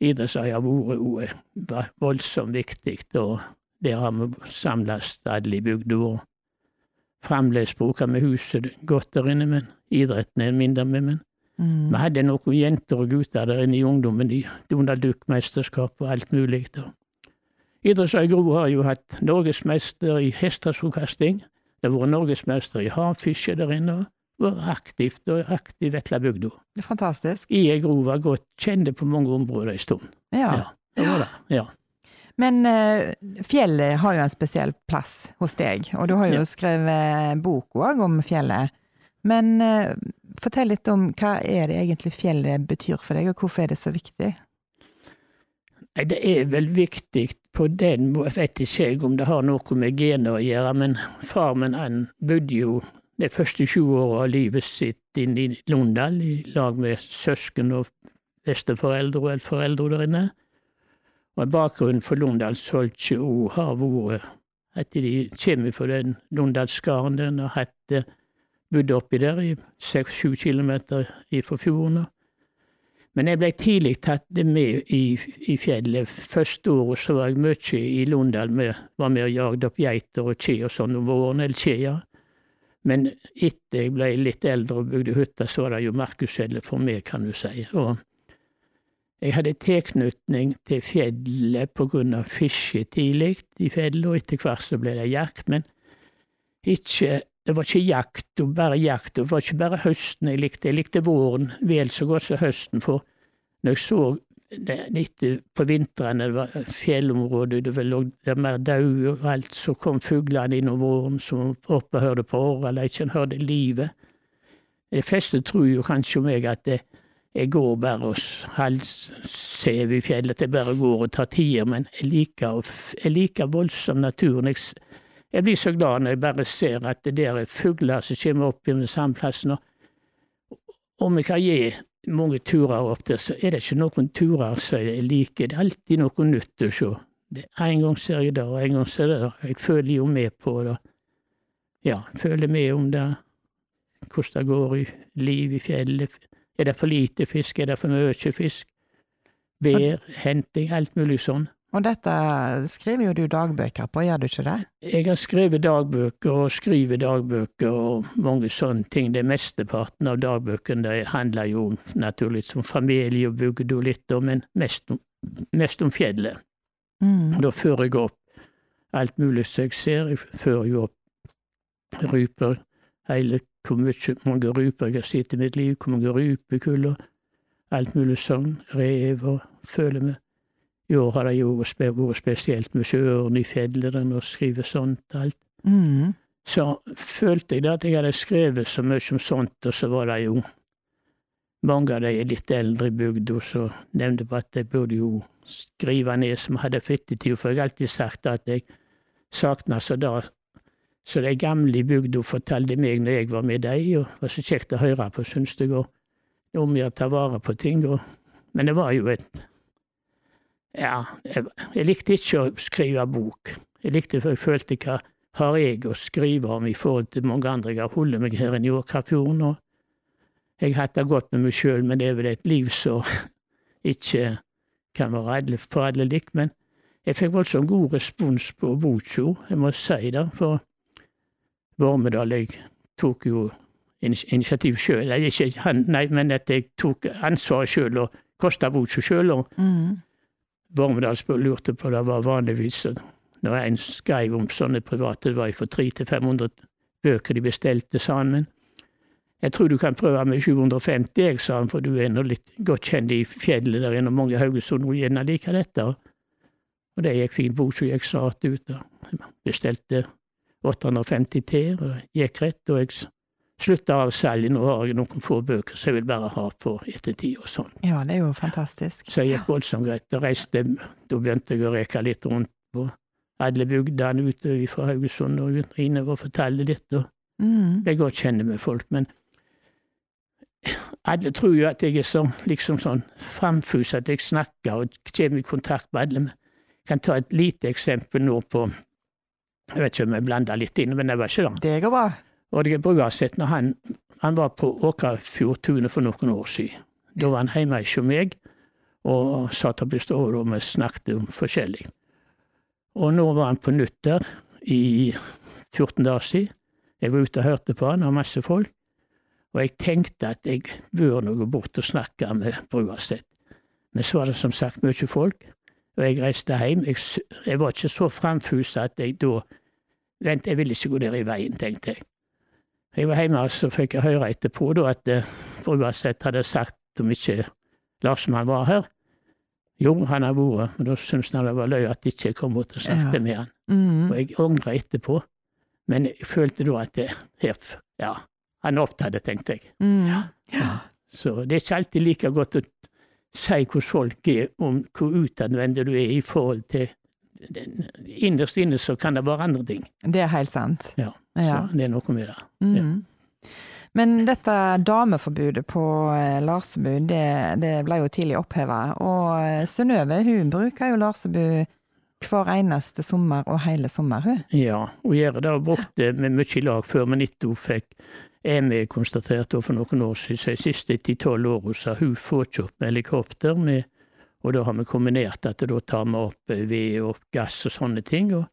Idrettsøy har vært eh, voldsomt viktig. og Der har vi samles alle i bygda. Fremdeles bruker vi huset godt der inne, men idretten er mindre med. men Mm. vi hadde noen jenter og gutter der inne i ungdommen, i Donald Duck-mesterskap og alt mulig. Idrettsøy Gro har jo hatt norgesmester i hestesokasting. Det har vært norgesmester i havfiske der inne. Og Vært aktivt og aktiv etter bygda. Det fantastisk. I Gro var godt kjente på mange områder en stund. Ja. Ja, det var det. Ja. Men eh, fjellet har jo en spesiell plass hos deg, og du har jo Ja. skrevet bok òg om fjellet. Men eh, fortell litt om hva er det egentlig fjellet betyr for deg, og hvorfor er det så viktig? Nei, det er vel viktig på den måten, jeg vet ikke om det har noe med gener å gjøre, men far min han bodde jo de første 20 åra av livet sitt inne i Londal i lag med søsken og besteforeldre og foreldre der inne. Og bakgrunnen for Londals Soltje òg har vært at de kommer fra den Londalsgarden den har hatt bodd oppi der i seks-sju kilometer fra fjorden. Men jeg ble tidlig tatt med i, i fjellet. Første året så var jeg mye i Londal, med, var med og jagde opp geiter og kje og sånn om våren, eller kjeer. Men etter jeg ble litt eldre og bygde hytte, så var det jo markusfjellet for meg, kan du si. Og jeg hadde tilknytning til fjellet på grunn av fiske tidlig i fjellet, og etter hvert så ble det jakt. Men ikke det var ikke jakt og bare jakt, det var ikke bare høsten jeg likte, jeg likte våren vel så godt som høsten, for når jeg så det, etter på vinteren, det var fjellområder, det var der mer daue og alt, så kom fuglene inn om våren, som oppe hørte på orreleikjen, hørte livet. De fleste tror jo kanskje meg at det, jeg går bare og halvsever i fjellet, at jeg bare går og tar tider, men jeg liker, jeg liker voldsomt naturen. Jeg, jeg blir så glad når jeg bare ser at det der er fugler som kommer opp i samme plassen, Og om jeg kan gi mange turer opp der, så er det ikke noen turer som jeg liker. Det er alltid noe nytt å se. Det, en gang ser jeg det, og en gang ser jeg det. Jeg følger jo med på det. Ja, følger med om det, hvordan det går i liv i fjellet. Er det for lite fisk, er det for mye fisk? Vær, henting, alt mulig sånn. Og dette skriver jo du dagbøker på, gjør du ikke det? Jeg har skrevet dagbøker og skriver dagbøker og mange sånne ting. Det mesteparten av dagbøkene handler jo naturligvis om familie og bygd og litt, men mest om, mest om fjellet. Mm. Da fører jeg opp alt mulig som jeg ser. Jeg fører jo opp ryper, hele hvor mye, mange ryper jeg har sett i mitt liv, hvor mange rypekuller, alt mulig sånn, rev og føler meg i år har det jo vært spesielt med sjøørn i fjellene og skrive sånt alt. Mm. Så følte jeg da at jeg hadde skrevet så mye om sånt, og så var det jo mange av de litt eldre i bygda som nevnte på at jeg burde jo skrive ned som hadde fittetid, for jeg har alltid sagt at jeg savna så da så de gamle i bygda fortalte meg når jeg var med dem, og det var så kjekt å høre på, syns jeg, og om jeg ta vare på ting. Og, men det var jo et ja, jeg, jeg, likte ikke å skrive bok. Jeg likte for jeg følte hva har jeg å skrive om i forhold til mange andre. Jeg har holdt meg her i Njåkafjorden, og jeg har hatt det godt med meg sjøl, men det er vel et liv som [LAUGHS] ikke kan være for alle likt. Men jeg fikk voldsomt god respons på boka, jeg må si det, for Vormedal jeg tok jo initiativ sjøl, nei, men at jeg tok ansvaret sjøl og kosta boka sjøl. og Mm. Vormedal lurte på det var vanligvis når en skrev om sånne private, det var for 300-500 bøker de bestilte, sa han. Men jeg tror du kan prøve med 750, jeg, sa han, for du er nå litt godt kjent i fjellet der inne, og mange Haugesund og gjerne liker dette. Og det gikk fint, boka gikk snart ut. og Bestilte 850 til, og gikk rett. Og jeg slutta av selge. Nå har jeg noen få bøker som jeg vil bare ha for ettertid og sånn. Ja, det er jo fantastisk. Så jeg gikk voldsomt greit. Da reiste Da begynte jeg å reke litt rundt på alle bygdene ute fra Haugesund og innover og fortelle litt. og Mm. Jeg godt kjenner med folk, men alle tror jo at jeg er så, liksom sånn framfus at jeg snakker og kommer i kontakt med alle. Jeg kan ta et lite eksempel nå på Jeg vet ikke om jeg blander litt inn, men det var ikke det. Det går bra. Oddgeir Bruaseth, når han, han var på Åkrafjordtunet for noen år siden. Da var han hjemme hos meg og satt opp i stua og vi snakket om forskjellig. Og nå var han på nytt der i 14 dager siden. Jeg var ute og hørte på han og masse folk, og jeg tenkte at jeg bør nå gå bort og snakke med Bruaseth. Men så var det som sagt mye folk, og jeg reiste hjem. Jeg, jeg var ikke så framfusa at jeg da Vent, jeg vil ikke gå der i veien, tenkte jeg. Jeg var hjemme, og så fikk jeg høre etterpå da at eh, Bruaseth hadde sagt om ikke Larsmann var her. Jo, han har vært, men da syntes han det var løye at jeg ikke kom bort og snakket Ja. med han. Mm. Og jeg angra etterpå, men jeg følte da at det, her, ja, han opptatt, tenkte jeg. Mm. Ja. Så det er ikke alltid like godt å si hvordan folk er, om hvor utadvendt du er i forhold til den- Innerst inne så kan det være andre ting. Det er helt sant. Ja, Ja. Så det er noe med det. Mm. Men dette dameforbudet på eh, Larsebu, det, det ble jo tidlig oppheva. Og eh, Synnøve hun bruker jo Larsebu hver eneste sommer og hele sommer, hun. Ja, og gjør det. Har brukt det med mye i lag før, men etter hun fikk EME konstatert for noen år siden, de siste ti-tolv årene så hun får ikke opp med helikopter, med, og da har vi kombinert at da tar vi opp eh, ved og gass og sånne ting. og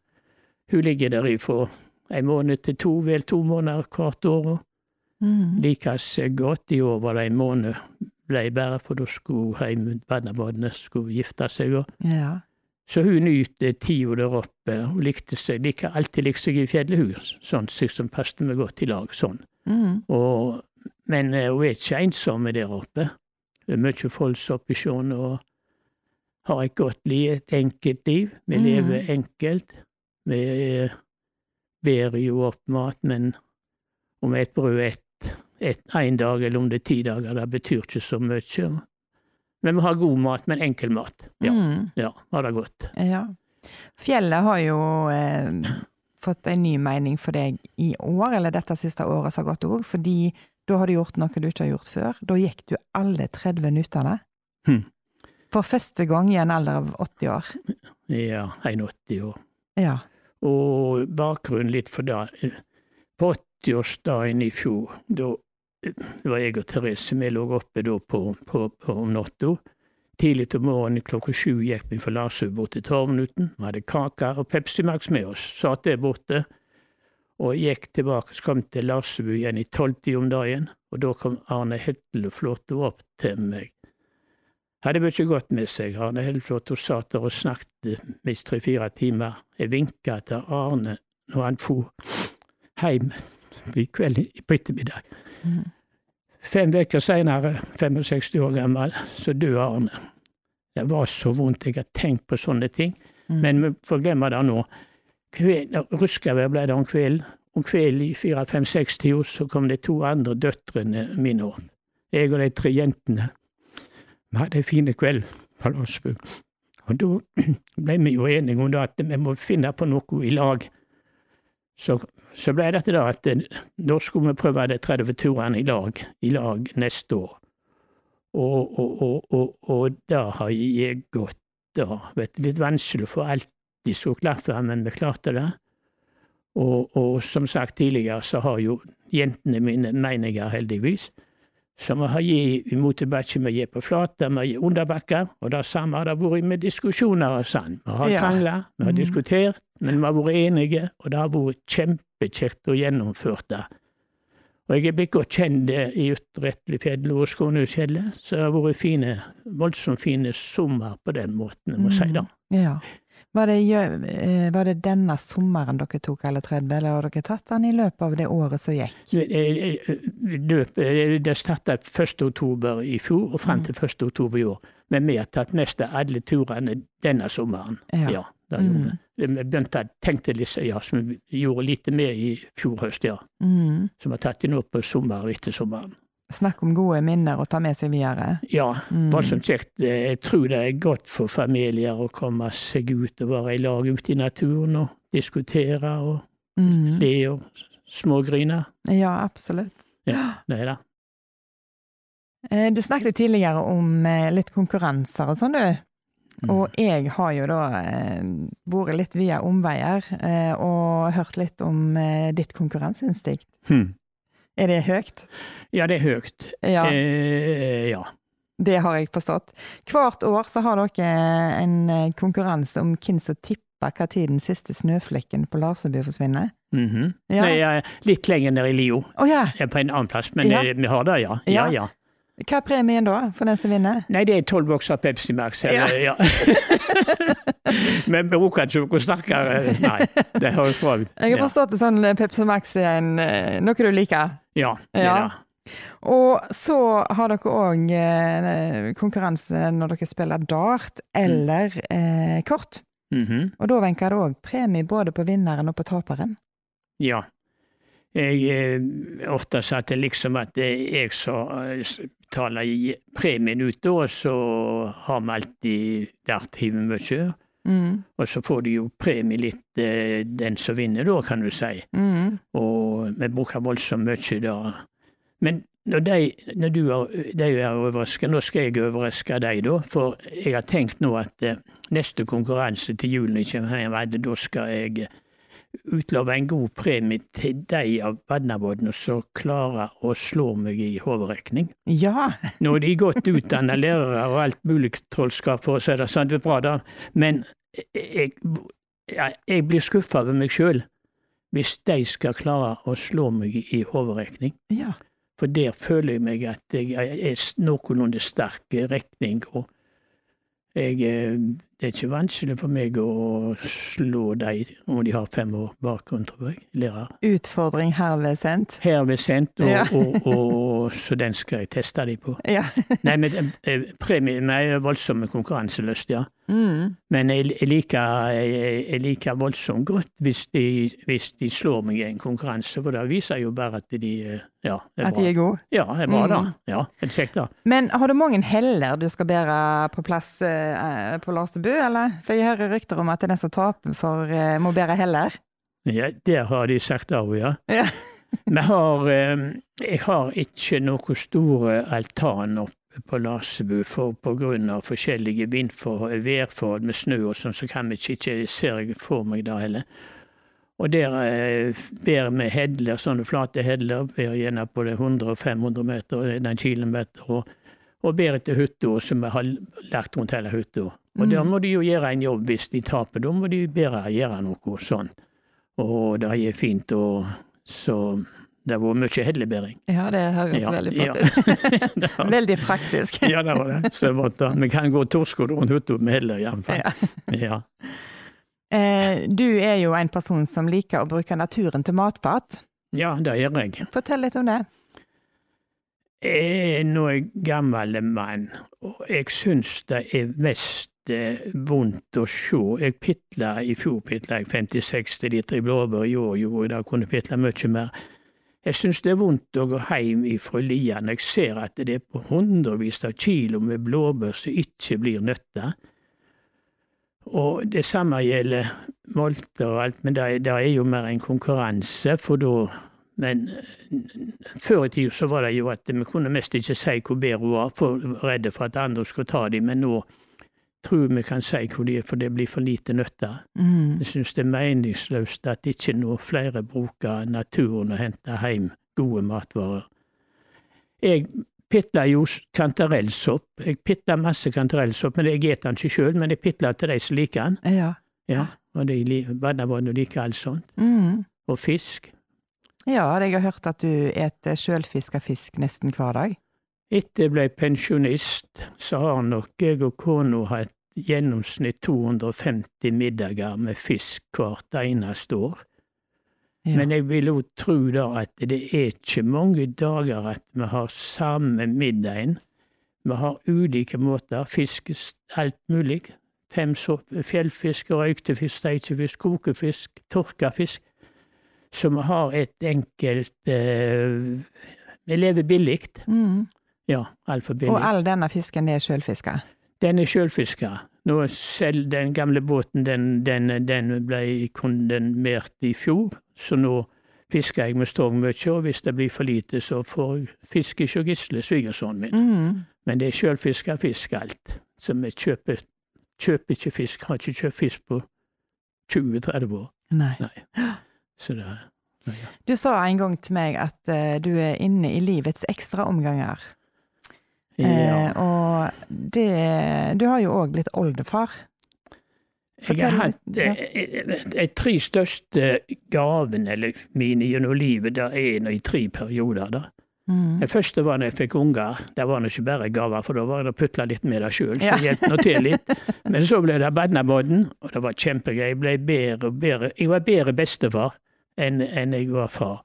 Hun ligger der fra en måned til to, vel to måneder hvert år. og Mm. Likas godt. I år var det en måned ble bare, for da skulle heim barnebarna skulle gifte seg. og Ja. Så hun nyter tida der oppe. Hun likte seg, like, alltid likte seg i fjellhus, sånn som passet meg godt i lag. sånn. Mm. Og, men eh, hun er ikke ensom der oppe. Det er mye folk oppe i sjøen og har et godt liv, et enkelt liv. Vi Mm. lever enkelt. Vi eh, bærer jo opp mat, men om et brød ett et, en dag eller om det er ti dager, det betyr ikke så mye. Men vi har god mat, men enkel mat. Ja, Mm. ja har det godt. Ja. Fjellet har jo eh, fått en ny mening for deg i år, eller dette siste året som har gått òg, fordi da har du gjort noe du ikke har gjort før. Da gikk du alle 30 minuttene. Hm. For første gang i en alder av 80 år. Ja, 81 år. Ja. Og bakgrunnen litt for det. På 80-årsdagen i fjor, da var jeg og Therese, vi lå oppe da på, på, på om natta. Tidlig om morgenen klokka sju gikk vi fra Larshaug bort til Torvnuten. Vi hadde kaker og Pepsi Max med oss. Satt der borte. Og gikk tilbake, så kom til Larsøbu igjen i tolvtida om dagen. Og da kom Arne Hetleflåte opp til meg. Hadde mye godt med seg. Arne hun satt der og snakket minst tre-fire timer. Jeg vinka til Arne når han for hjem i kveld på ettermiddag. Mm. Fem uker seinere, 65 år gammel, så døde Arne. Det var så vondt. Jeg har tenkt på sånne ting. Mm. Men vi får glemme det nå. Ruskavær ble det om kvelden. Om kvelden i fire-fem-seks-tida så kom de to andre døtrene mine opp. Jeg og de tre jentene. Vi hadde en fin kveld på Landsbu. Og da [CLEARS THROAT] ble vi jo enige om at vi må finne på noe i lag. Så, så ble det til det at eh, da skulle vi prøve de 30 turene i lag, i lag neste år. Og, og, og, og, da har jeg gått da. Vet litt vanskelig få alltid så klaffe, men vi klarte det. Og, og som sagt tidligere, så har jo jentene mine meninger, heldigvis. Så vi har gitt motebakke, vi gir på flate, vi gir underbakker. Og det samme har det vært med diskusjoner og sånn. Vi har Ja. krangla, vi har Mhm. diskutert, men vi har vært enige, og det har vært kjempekjekt å gjennomføre det. Og jeg er blitt godt kjent i Ytre-Etlefjellet og Skånehusfjellet, så det har vært fine, voldsomt fine sommer på den måten, jeg må si det. Ja. Var det, eh, var det denne sommeren dere tok alle 30, eller har dere tatt den i løpet av det året som gikk? Løpet det starta 1. oktober i fjor og frem til 1. oktober i år. Men vi har tatt nesten alle turene denne sommeren. Ja. Ja, gjorde vi. Begynte, tenkte litt, ja, så vi gjorde lite mer i fjor høst, ja. Mm. Så vi har tatt den opp på sommeren etter sommeren. Snakk om gode minner å ta med seg videre. Ja, bare som sagt, Jeg tror det er godt for familier å komme seg ut og være i lag ute i naturen og diskutere og Mm. le og smågrine. Ja, absolutt. Ja, det er det. Eh, Du snakket tidligere om eh, litt konkurranser og sånn, du. Mm. Og jeg har jo da eh, vært litt via omveier eh, og hørt litt om eh, ditt konkurranseinstinkt. Hm. Er det høyt? Ja, det er høyt. Ja, Eh, ja. det har jeg forstått. Hvert år så har dere en eh, konkurranse om hvem som tipper hva tid den siste snøflekken på Larseby forsvinner. Mhm. Ja. Nei, er litt lenger ned i Lio, Oh, ja! Jeg er på en annen plass, men Ja. eh, vi har det, ja. Ja. ja. ja. Hva er premien da, for den som vinner? Nei, det er tolv bokser Pepsi Max. Eller, ja. [LAUGHS] men bruker ikke noe sterkere. Nei, det høres jeg ut. Jeg har forstått det sånn eh, Pepsi Max er en, eh, noe du liker. Ja, det Ja. det. Og så har dere òg eh, konkurranse når dere spiller dart eller eh, kort. Mhm. Og da venker det òg premie både på vinneren og på taperen. Ja. Jeg eh, ofte sa at det liksom at det er jeg som eh, betaler premien ut, da, så har vi alltid darthivet mye. Mm. Og så får du jo premie litt, eh, den som vinner, da, kan du si. Mm. Og vi bruker voldsomt mye da. Men når de, når du er, de er overraska, nå skal jeg overraske deg, da. For jeg har tenkt nå at eh, neste konkurranse til julen jeg kommer hjem, da skal jeg utlove en god premie til de av Badnabodna som klarer å slå meg i hoderekning. Ja. Nå er de godt utdanna lærere og alt mulig trollskap, for å si det sånn, det er bra da, men jeg, jeg, blir skuffa over meg sjøl hvis de skal klare å slå meg i hoderekning. ja. For der føler jeg meg at jeg er noenlunde sterk rekning, og jeg, eh, det er ikke vanskelig for meg å slå dem om de har fem år bakgrunn, tror jeg. Lærer. Utfordring herved sendt. Herved sendt, og, Ja. [LAUGHS] og, og, så den skal jeg teste dem på. Ja. [LAUGHS] Nei, men premie premien er voldsomme konkurranselyst, ja. Mm. Men jeg, jeg, liker, jeg, jeg liker voldsomt godt hvis de, hvis de slår meg i en konkurranse, for det viser jo bare at de eh, ja, er At bra. de er gode. Ja, det er bra da. Ja, Ja, er kjekt da. Men har du mange heller du skal bære på plass eh, på Eller? For jeg hører rykter om at det er den som taper, for eh, må bære heller. Ja, der har de sagt av, ja. Ja. [LAUGHS] Har, eh, jeg har ikke noen store altan oppe på Lasebu, for av forskjellige vindforhold, værforhold med snø og sånn, så kan vi ikke, ikke ser jeg for meg det heller. Og der eh, ber vi hedler, sånne flate hedler, ber gjerne på det 100-500 meter, den kilometer, og, og ber etter hytta som vi har lagt rundt hele hytta. Og da må de jo gjøre en jobb hvis de taper, da må de bedre gjøre noe sånn. Og det er fint, og så det har vært mye hellebæring. Ja, det høres Ja, veldig ja. [LAUGHS] ut. Veldig praktisk. ja, det var det. Så det. Vi kan gå torskod rundt hytta med heller, iallfall. Ja. Ja. [LAUGHS] Eh, du er jo en person som liker å bruke naturen til matfat. ja, det gjør jeg. Fortell litt om det. Jeg er nå en gammel mann, og jeg syns det er mest vondt å se. Jeg pitla i fjor pitla jeg 50-60 liter i blåbær, i år gjorde jeg det, kunne pitla mye mer. Jeg synes det er vondt å gå hjem ifra lia når jeg ser at det er på hundrevis av kilo med blåbær som ikke blir nøtta. Og det samme gjelder molter og alt, men det er, det er jo mer en konkurranse, for da Men før i tida så var det jo at vi kunne mest ikke si hvor bedre hun var, for redde for at andre skulle ta dem, men nå tror vi kan si hvor de er, for det blir for lite nøtter. Mm. Jeg syns det er meningsløst at ikke noe flere bruker naturen og henter hjem gode matvarer. Jeg pitler jo kantarellsopp. Jeg pitler masse kantarellsopp, men jeg spiser den ikke sjøl, men jeg pitler til de som liker den. Ja. Ja, og de barnebarn liker alt sånt. Mm. Og fisk. ja, jeg har hørt at du eter sjølfiska fisk nesten hver dag. Etter jeg ble pensjonist, så har nok jeg og kona hatt gjennomsnitt 250 middager med fisk hvert eneste år. Ja. Men jeg vil jo tro da at det er ikke mange dager at vi har samme middagen. Vi har ulike måter, fiskes alt mulig. Fjellfisk, røykte fisk, steikefisk, kokefisk, tørka fisk. Så vi har et enkelt eh, Vi lever billig. Mm. Ja, billig. Og all denne fisken er sjølfiske? Den er sjølfiske. Nå selv den gamle båten, den, den, den ble kondemnert i fjor, så nå fisker jeg med stong mye, og hvis det blir for lite, så får fiske hos Gisle, svigersønnen min. Mm. Men det er sjølfiska fisk alt. Så vi kjøper, kjøper ikke fisk, har ikke kjøpt fisk på 20-30 år. Nei. Nei. Så det ja. Du sa en gang til meg at uh, du er inne i livets ekstra omganger. Ja. Eh, og det Du har jo òg blitt oldefar. Jeg har hatt ja. eh, eh, de tre største gavene eller mine gjennom livet, det er i tre perioder. da. Mm. Det første var når jeg fikk unger. Det var ikke bare gaver, for da var det å putle litt med det sjøl, så Ja. hjalp nå til litt. [LAUGHS] Men så ble det Badnabodden, og det var kjempegøy. Jeg ble bedre og bedre. Jeg var bedre bestefar enn enn jeg var far.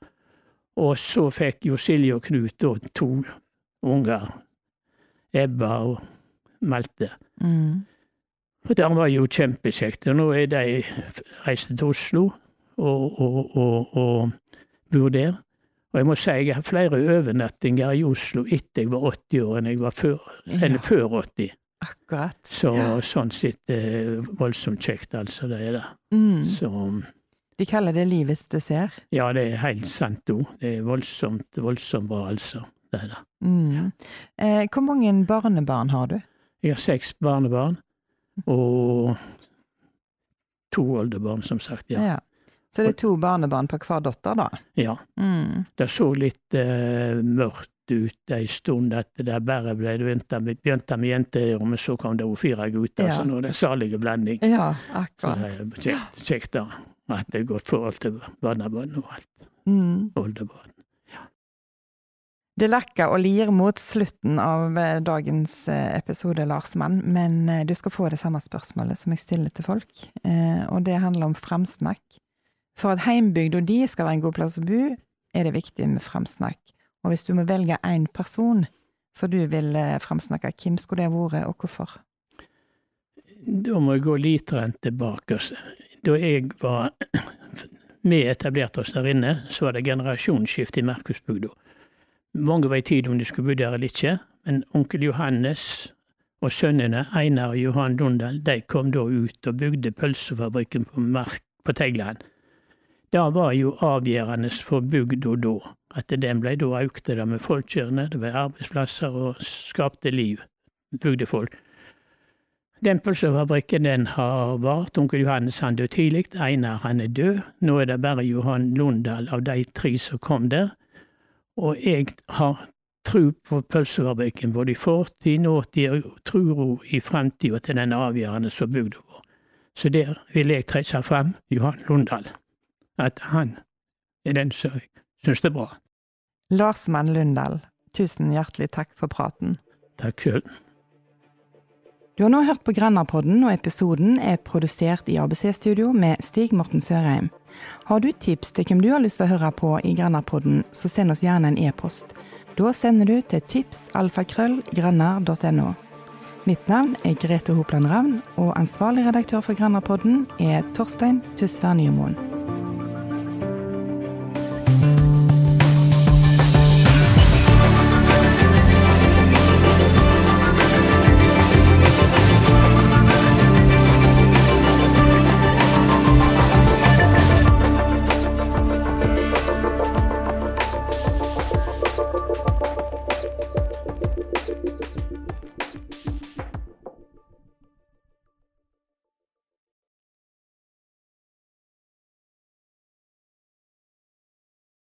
Og så fikk jo Silje og Knut da to unger. Ebba og Malte. Mm. Og det var jo kjempekjekt. Og nå er de reist til Oslo og, og, og, og bor der. Og jeg må si jeg har flere overnattinger i Oslo etter jeg var 80 år enn jeg var før, Ja. før 80. Akkurat. Så Ja. sånn sett eh, voldsomt kjekt, altså. Det er det. Mm. Så De kaller det livets dessert. ja, det er helt sant òg. Det er voldsomt, voldsomt bra, altså. Det er det. Mm. Eh, hvor mange barnebarn har du? Jeg har seks barnebarn, og to oldebarn, som sagt. Ja. Så det er to barnebarn på hver datter, da? ja. Mm. Det så litt eh, mørkt ut ei stund, etter det bare ble det begynte med, jenter, men så kom det jo fire gutter, Ja. så nå er det salige blanding. Ja, Så akkurat. det er kjekt, kjekt da, at det er godt forhold til barnebarn og alt, Mm. oldebarn. Det lekker og lir mot slutten av eh, dagens eh, episode, Lars Mann, men eh, du skal få det samme spørsmålet som jeg stiller til folk, og det handler om fremsnakk. For at heimbygda di skal være en god plass å bo, er det viktig med fremsnakk. Og hvis du må velge én person så du vil fremsnakke, hvem skulle det vært, og hvorfor? Da må jeg gå litt tilbake. Da jeg var [CLEARS THROAT] vi etablerte oss der inne, så var det generasjonsskifte i Merkusbygda. Mange var i tvil om de skulle bo der eller ikke, men onkel Johannes og sønnene Einar og Johan Dundal de kom da ut og bygde pølsefabrikken på, Mark, på Teigland. Det var jo avgjørende for bygda da, at den ble da økte det med folkekjørende, det ble arbeidsplasser og skapte liv, bygdefolk. Den pølsefabrikken den har vart. Onkel Johannes han døde tidlig, Einar han er død. Nå er det bare Johan Lundahl av de tre som kom der. Og jeg har tro på pølsefabrikken både i fortid, nåtid og tror i fremtida til den avgjørende som bygda vår. Så der vil jeg trekke frem Johan Lundahl. At han er den som syns det er bra. Lars Mann Lundahl, tusen hjertelig takk for praten. Takk sjøl. Du har nå hørt på Grenderpodden, og episoden er produsert i ABC-studio med Stig Morten Sørheim. Har du tips til hvem du har lyst til å høre på i Grenderpodden, så send oss gjerne en e-post. Da sender du til tipsalfakrøllgrenner.no. Mitt navn er Grete Hopland Ravn, og ansvarlig redaktør for Grenderpodden er Torstein Tysvær Nymoen.